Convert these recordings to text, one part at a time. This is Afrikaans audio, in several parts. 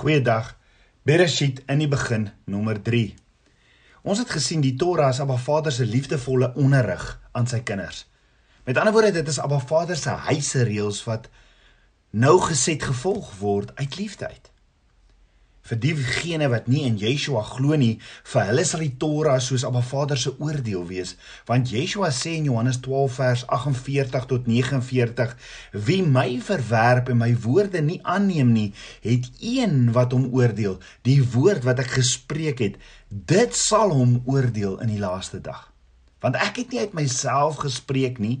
Goeiedag. Bereshit in die begin nommer 3. Ons het gesien die Torah is Abba Vader se liefdevolle onderrig aan sy kinders. Met ander woorde, dit is Abba Vader se huise reëls wat nou geset gevolg word uit liefde uit vir diegene wat nie in Yeshua glo nie, vir hulle sal die Torah soos Abba Vader se oordeel wees, want Yeshua sê in Johannes 12 vers 48 tot 49: Wie my verwerp en my woorde nie aanneem nie, het een wat hom oordeel, die woord wat ek gespreek het, dit sal hom oordeel in die laaste dag. Want ek het nie uit myself gespreek nie,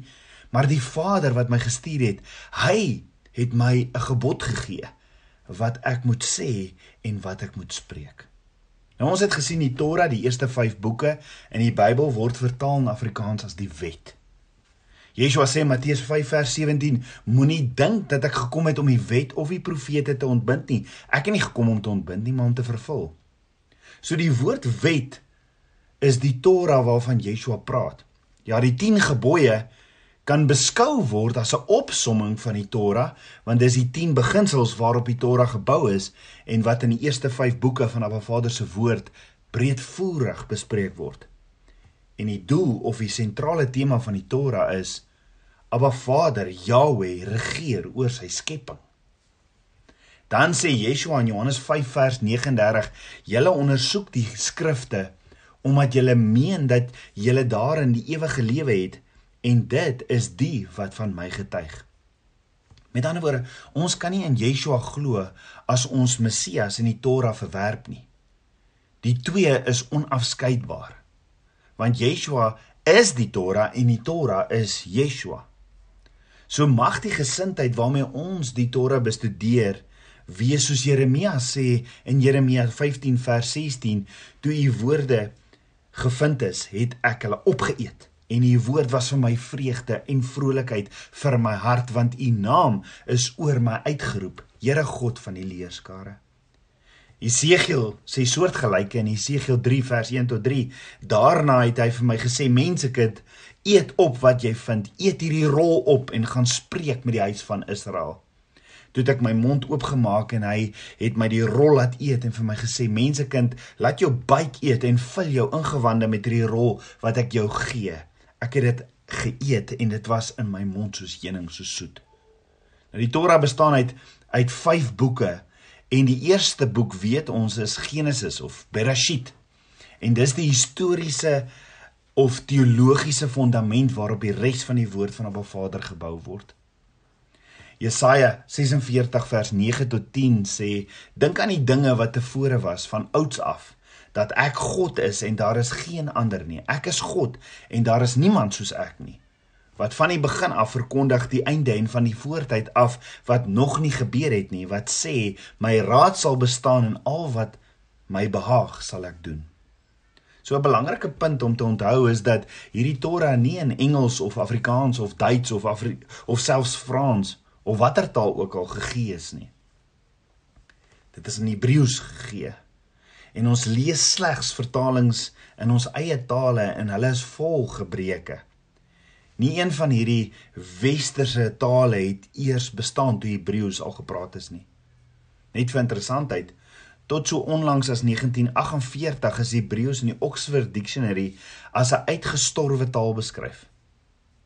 maar die Vader wat my gestuur het, hy het my 'n gebod gegee wat ek moet sê en wat ek moet spreek. Nou ons het gesien die Torah, die eerste 5 boeke in die Bybel word vertaal in Afrikaans as die wet. Yeshua sê Matteus 5 vers 17: Moenie dink dat ek gekom het om die wet of die profete te ontbind nie. Ek het nie gekom om te ontbind nie, maar om te vervul. So die woord wet is die Torah waarvan Yeshua praat. Ja, die 10 gebooie kan beskou word as 'n opsomming van die Torah, want dis die 10 beginsels waarop die Torah gebou is en wat in die eerste 5 boeke van Abba Vader se woord breedvoerig bespreek word. En die doel of die sentrale tema van die Torah is Abba Vader Yahweh regeer oor sy skepping. Dan sê Yeshua in Johannes 5 vers 39: "Julle ondersoek die skrifte omdat julle meen dat julle daarin die ewige lewe het." En dit is die wat van my getuig. Met ander woorde, ons kan nie in Yeshua glo as ons Messias in die Torah verwerp nie. Die twee is onafskeidbaar. Want Yeshua is die Torah en die Torah is Yeshua. So mag die gesindheid waarmee ons die Torah bestudeer wees soos Jeremia sê in Jeremia 15 vers 16, toe u woorde gevind is, het ek hulle opgeëet en u woord was vir my vreugde en vrolikheid vir my hart want u naam is oor my uitgeroep Here God van die leerskare. Esegiel sê soortgelyke in Esegiel 3 vers 1 tot 3 daarna het hy vir my gesê mensekind eet op wat jy vind. Eet hierdie rol op en gaan spreek met die huis van Israel. Toe ek my mond oopgemaak en hy het my die rol laat eet en vir my gesê mensekind laat jou buik eet en vul jou ingewande met hierdie rol wat ek jou gee ek het dit geëet en dit was in my mond soos heuning so soet. Nou die Torah bestaan uit uit 5 boeke en die eerste boek weet ons is Genesis of Bereshit. En dis die historiese of teologiese fondament waarop die res van die woord van Abba Vader gebou word. Jesaja 46 vers 9 tot 10 sê: Dink aan die dinge wat tevore was van ouds af dat ek God is en daar is geen ander nie. Ek is God en daar is niemand soos ek nie. Wat van die begin af verkondig die einde en van die voortyd af wat nog nie gebeur het nie, wat sê my raad sal bestaan en al wat my behaag sal ek doen. So 'n belangrike punt om te onthou is dat hierdie Torah nie in Engels of Afrikaans of Duits of Afri of selfs Frans of watter taal ook al gegee is nie. Dit is in Hebreëus gegee en ons lees slegs vertalings in ons eie tale en hulle is vol gebreke. Nie een van hierdie westerse tale het eers bestaan toe Hebreëus al gepraat is nie. Net vir interessantheid, tot so onlangs as 1948 is Hebreëus in die Oxford Dictionary as 'n uitgestorwe taal beskryf.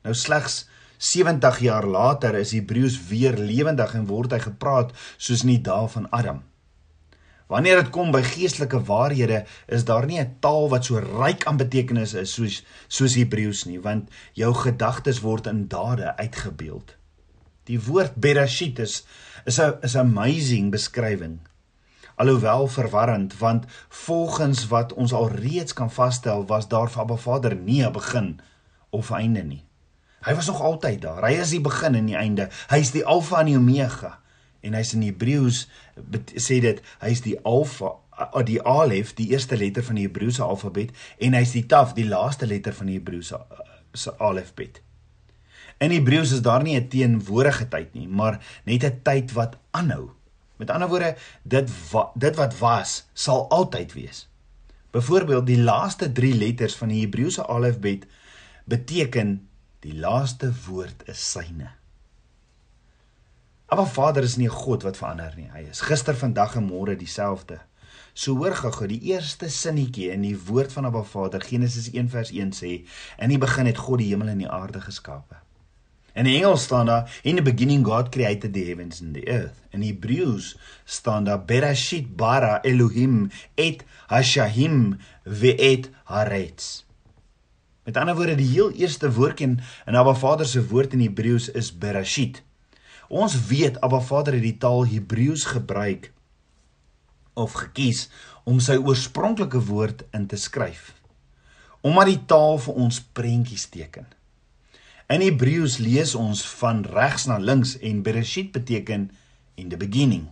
Nou slegs 70 jaar later is Hebreëus weer lewendig en word hy gepraat soos in die dae van Adam. Wanneer dit kom by geestelike waarhede, is daar nie 'n taal wat so ryk aan betekenis is soos soos Hebreëus nie, want jou gedagtes word in dade uitgebeeld. Die woord Bereshit is is 'n is 'n amazing beskrywing. Alhoewel verwarrend, want volgens wat ons al reeds kan vasstel, was daar vir Abba Vader nie 'n begin of einde nie. Hy was nog altyd daar. Hy is die begin en die einde. Hy is die Alfa en die Omega en hy's in Hebreëus sê dit hy's die alfa die alef die eerste letter van die Hebreëse alfabet en hy's die taf die laaste letter van die Hebreëse se alfabet. In Hebreëus is daar nie 'n teenwoordige tyd nie, maar net 'n tyd wat aanhou. Met ander woorde, dit wa, dit wat was, sal altyd wees. Byvoorbeeld, die laaste 3 letters van die Hebreëse alfabet beteken die laaste woord is syne. Abba Vader is nie 'n God wat verander nie. Hy is gister, vandag en môre dieselfde. So hoor gou-gou die eerste sinnetjie in die woord van Abba Vader, Genesis 1 vers 1 sê: "In die begin het God die hemel en die aarde geskape." In Engels staan daar: "In the beginning God created the heavens and the earth." In Hebreëus staan daar: "Bereshit bara Elohim et hashahim ve et haaretz." Met ander woorde, die heel eerste woordjie in Abba Vader se woord in Hebreëus is Bereshit. Ons weet Abba Vader het die taal Hebreëus gebruik of gekies om sy oorspronklike woord in te skryf. Omdat die taal vir ons prentjies teken. In Hebreëus lees ons van regs na links en Bereshit beteken in the beginning.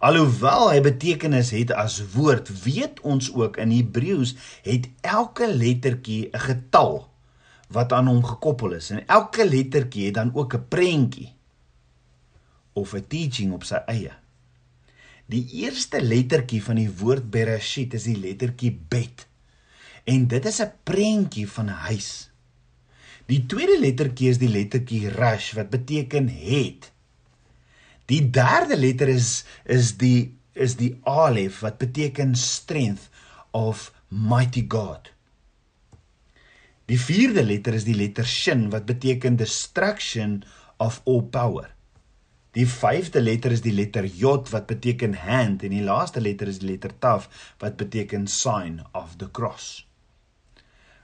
Alhoewel hy betekenis het as woord, weet ons ook in Hebreëus het elke lettertjie 'n getal wat aan hom gekoppel is en elke lettertjie het dan ook 'n prentjie of 'n teaching op sy eie. Die eerste lettertjie van die woord Bereshit is die lettertjie Bet. En dit is 'n prentjie van 'n huis. Die tweede lettertjie is die lettertjie Resh wat beteken het. Die derde letter is is die is die Alef wat beteken strength of mighty God. Die vierde letter is die letter Shin wat beteken destruction of all power. Die vyfde letter is die letter J wat beteken hand en die laaste letter is die letter Tav wat beteken sign of the cross.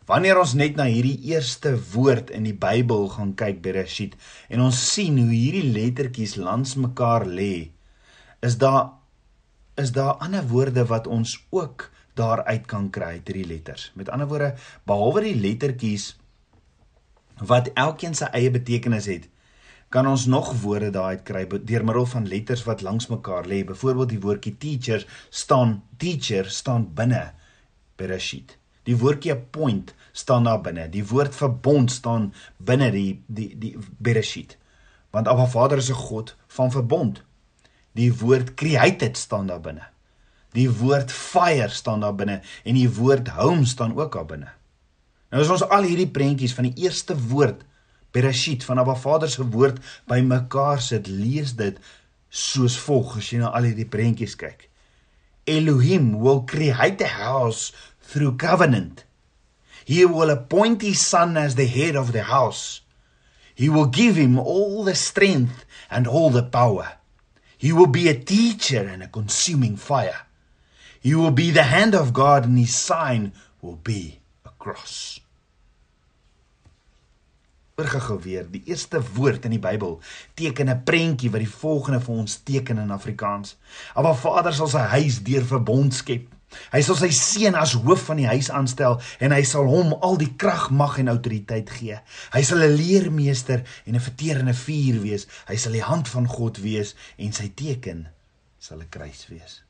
Wanneer ons net na hierdie eerste woord in die Bybel gaan kyk Bereshit en ons sien hoe hierdie lettertjies langs mekaar lê, is daar is daar ander woorde wat ons ook daaruit kan kry uit hierdie letters. Met ander woorde, behalwe die lettertjies wat elkeen sy eie betekenis het, kan ons nog woorde daaruit kry deur middel van letters wat langs mekaar lê. Byvoorbeeld die woordjie teacher staan teacher staan binne Bereshit. Die woordjie appoint staan daar binne. Die woord verbond staan binne die die die Bereshit. Want Abba Vader is 'n God van verbond. Die woord created staan daar binne. Die woord fire staan daar binne en die woord home staan ook daar binne. Nou as ons al hierdie prentjies van die eerste woord Bereshit van Abba Vader se woord bymekaar sit, lees dit soos volg as jy na al hierdie prentjies kyk. Elohim will create a house through covenant. He will appoint his son as the head of the house. He will give him all the strength and all the power. He will be a teacher and a consuming fire. He will be the hand of God and his sign will be a cross oorgegou weer. Die eerste woord in die Bybel teken 'n prentjie wat die volgende vir ons teken in Afrikaans. Abba Vader sal sy huis deur verbond skep. Hy sal sy seun as hoof van die huis aanstel en hy sal hom al die krag, mag en autoriteit gee. Hy sal 'n leermeester en 'n verterende vuur wees. Hy sal die hand van God wees en sy teken sal 'n kruis wees.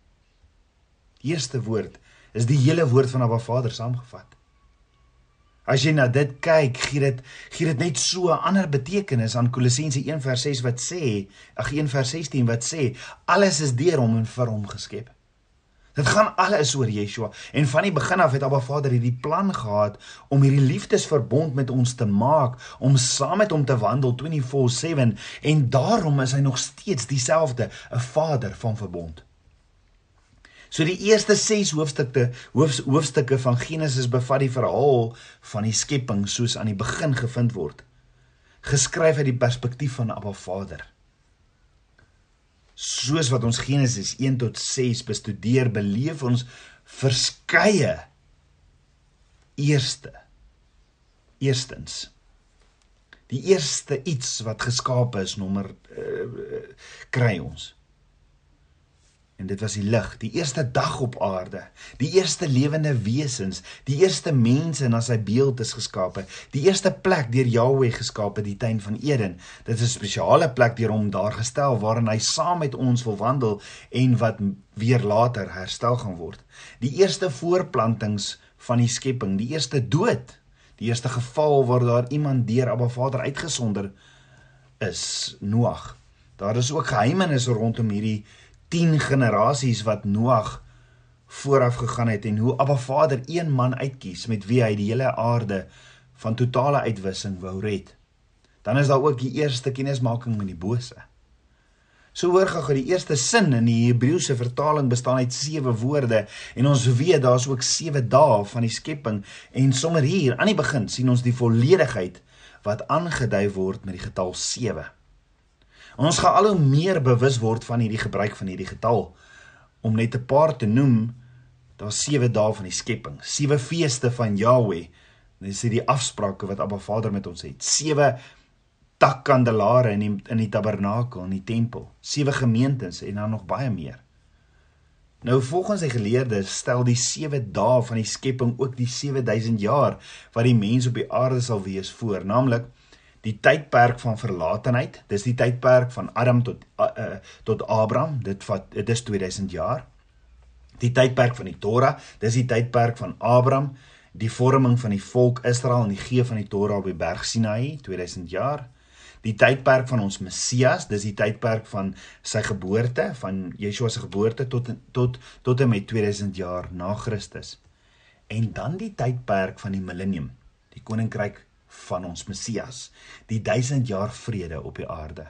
Die eerste woord is die hele woord van Abba Vader saamgevat. As jy na dit kyk, gee dit gee dit net so 'n ander betekenis aan Kolossense 1:6 wat sê, ag 1:16 wat sê, alles is deur hom en vir hom geskep. Dit gaan alles oor Yeshua en van die begin af het Abba Vader hierdie plan gehad om hierdie liefdesverbond met ons te maak, om saam met hom te wandel 24/7 en daarom is hy nog steeds dieselfde, 'n Vader van verbond. So die eerste 6 hoofstukke hoofs, hoofstukke van Genesis bevat die verhaal van die skepping soos aan die begin gevind word. Geskryf uit die perspektief van Abba Vader. Soos wat ons Genesis 1 tot 6 bestudeer, beleef ons verskeie eerste eerstens die eerste iets wat geskape is nommer uh, kry ons En dit was die lig, die eerste dag op aarde, die eerste lewende wesens, die eerste mense na sy beeld is geskape, die eerste plek deur Jahweh geskape, die tuin van Eden. Dit is 'n spesiale plek deur hom daar gestel waarin hy saam met ons wil wandel en wat weer later herstel gaan word. Die eerste voorplantings van die skepping, die eerste dood, die eerste geval waar daar iemand deur Abba Vader uitgesonder is, Noag. Daar is ook geheimenisse rondom hierdie 10 generasies wat Noag vooraf gegaan het en hoe Abba Vader een man uitkies met wie hy die hele aarde van totale uitwissing wou red. Dan is daar ook die eerste kennismaking met die bose. So hoor gou die eerste sin in die Hebreëse vertaling bestaan uit sewe woorde en ons weet daar's ook sewe dae van die skepping en sommer hier aan die begin sien ons die volledigheid wat aangedui word met die getal 7. Ons gaan al hoe meer bewus word van hierdie gebruik van hierdie getal om net 'n paar te noem. Daar's sewe dae van die skepping, sewe feeste van Yahweh. Dis die afsprake wat Abba Vader met ons het. Sewe takkandelare in die in die tabernakel in die tempel, sewe gemeentes en dan nog baie meer. Nou volgens die geleerdes stel die sewe dae van die skepping ook die 7000 jaar wat die mens op die aarde sal wees voor, naamlik die tydperk van verlatenheid. Dis die tydperk van Adam tot uh, uh, tot Abraham. Dit vat dit is 2000 jaar. Die tydperk van die Torah, dis die tydperk van Abraham, die vorming van die volk Israel en die gee van die Torah op die berg Sinai, 2000 jaar die tydperk van ons Messias, dis die tydperk van sy geboorte, van Yeshua se geboorte tot tot tot en met 2000 jaar na Christus. En dan die tydperk van die millennium, die koninkryk van ons Messias, die 1000 jaar vrede op die aarde.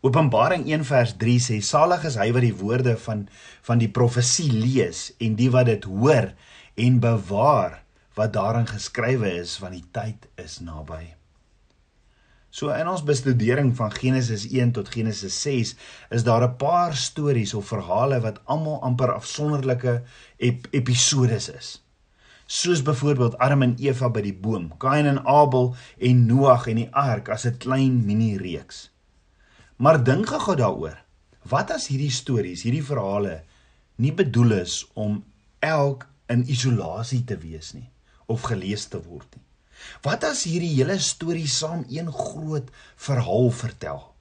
Openbaring 1 vers 3 sê salig is hy wat die woorde van van die profesie lees en die wat dit hoor en bewaar wat daarin geskrywe is want die tyd is naby. So in ons bestudering van Genesis 1 tot Genesis 6 is daar 'n paar stories of verhale wat almal amper afsonderlike ep episodes is. Soos byvoorbeeld Adam en Eva by die boom, Kain en Abel en Noag en die ark as 'n klein mini reeks. Maar dink gou daaroor. Wat as hierdie stories, hierdie verhale nie bedoel is om elk in isolasie te wees nie of gelees te word nie? Wat as hierdie hele storie saam een groot verhaal vertel?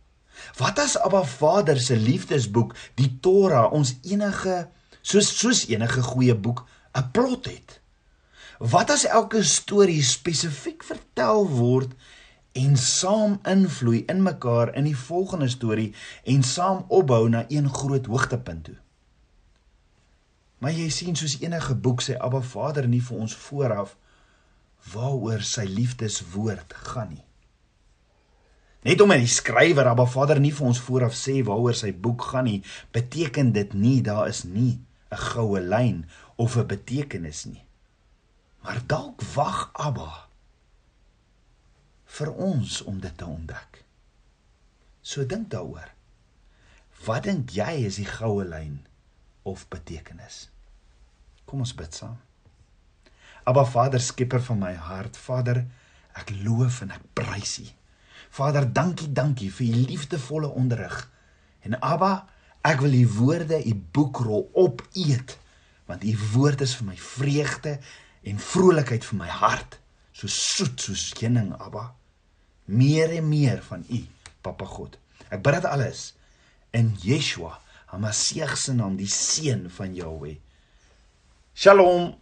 Wat as Abba Vader se liefdesboek, die Torah, ons enige soos soos enige goeie boek 'n plot het? Wat as elke storie spesifiek vertel word en saam invloei in mekaar in die volgende storie en saam opbou na een groot hoogtepunt toe? Maar jy sien soos enige boek sê Abba Vader nie vir ons vooraf waaroor sy liefdeswoord gaan nie. Net omdat die skrywer Abba Vader nie vir ons vooraf sê waaroor sy boek gaan nie, beteken dit nie daar is nie 'n goue lyn of 'n betekenis nie. Maar dalk wag Abba vir ons om dit te ontdek. So dink daaroor. Wat dink jy is die goue lyn of betekenis? Kom ons bid saam. Abba Vader, skepper van my hart, Vader, ek loof en ek prys U. Vader, dankie, dankie vir U liefdevolle onderrig. En Abba, ek wil U woorde, U boekrol opeet, want U woord is vir my vreugde en vrolikheid vir my hart, so soet soos heuning, Abba. Meer en meer van U, Papa God. Ek bid dit alles in Yeshua, Hamasieg se naam, die seun van Jahweh. Shalom.